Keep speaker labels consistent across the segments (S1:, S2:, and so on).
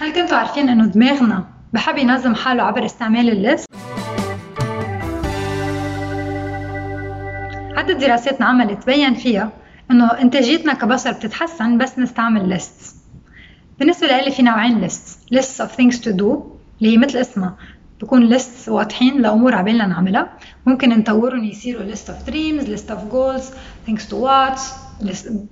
S1: هل كنتوا عارفين إنه دماغنا بحب ينظم حاله عبر استعمال الليست؟ عدة دراسات انعملت بين فيها إنه إنتاجيتنا كبشر بتتحسن بس نستعمل ليست بالنسبة لي في نوعين ليست lists of things to do اللي هي مثل اسمها. بكون ليست واضحين لأمور عبالنا نعملها. ممكن نطورهم يصيروا list of dreams list of goals things to watch.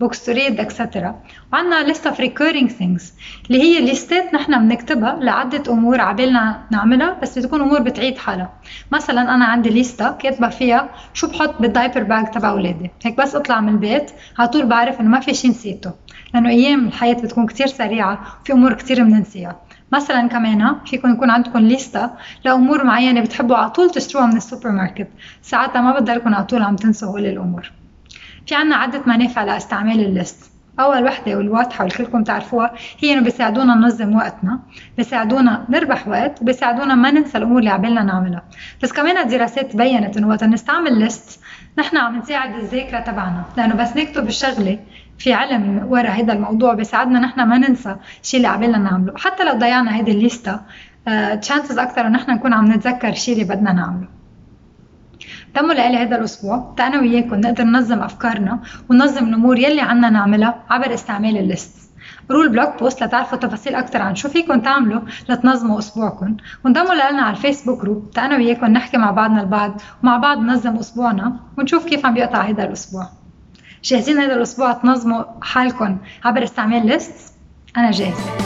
S1: Books to read etc وعندنا list of recurring things اللي هي list ات نحن بنكتبها لعدة أمور عبالنا نعملها بس بتكون أمور بتعيد حالها. مثلا أنا عندي ليستا كاتبة فيها شو بحط بال diaper bag تبع أولادي. هيك بس أطلع من البيت على طول بعرف إنه ما في شيء نسيته لأنه أيام الحياة بتكون كتير سريعة وفي أمور كتير بننسيها. مثلا كمان فيكم يكون عندكم ليستا لأمور معينة بتحبوا على طول تشتروها من السوبر ماركت. ساعتها ما بتضلكم على طول عم تنسوا هول الأمور. في عنا عدة منافع لاستعمال ال list. أول وحدة والواضحة والكلكم تعرفوها هي إنه بيساعدونا ننظم وقتنا، بيساعدونا نربح وقت، بيساعدونا ما ننسى الأمور اللي عبالنا نعملها، بس كمان الدراسات بينت إنه وقت نستعمل list نحن عم نساعد الذاكرة تبعنا، لأنه بس نكتب الشغلة في علم ورا هذا الموضوع بيساعدنا نحن ما ننسى الشيء اللي عبالنا نعمله، حتى لو ضيعنا هيدي الليستا chances أكثر إنه نحن نكون عم نتذكر الشيء اللي بدنا نعمله. تموا لإلي هذا الأسبوع تا أنا وياكم نقدر ننظم أفكارنا وننظم الأمور يلي عنا نعملها عبر استعمال ال list. قروا ال blog post لتعرفوا تفاصيل أكثر عن شو فيكم تعملوا لتنظموا أسبوعكم. وانضموا لنا على الفيسبوك group تا أنا وياكم نحكي مع بعضنا البعض ومع بعض ننظم أسبوعنا ونشوف كيف عم بيقطع هذا الأسبوع. جاهزين هذا الأسبوع تنظموا حالكم عبر استعمال list؟ أنا جاهزة.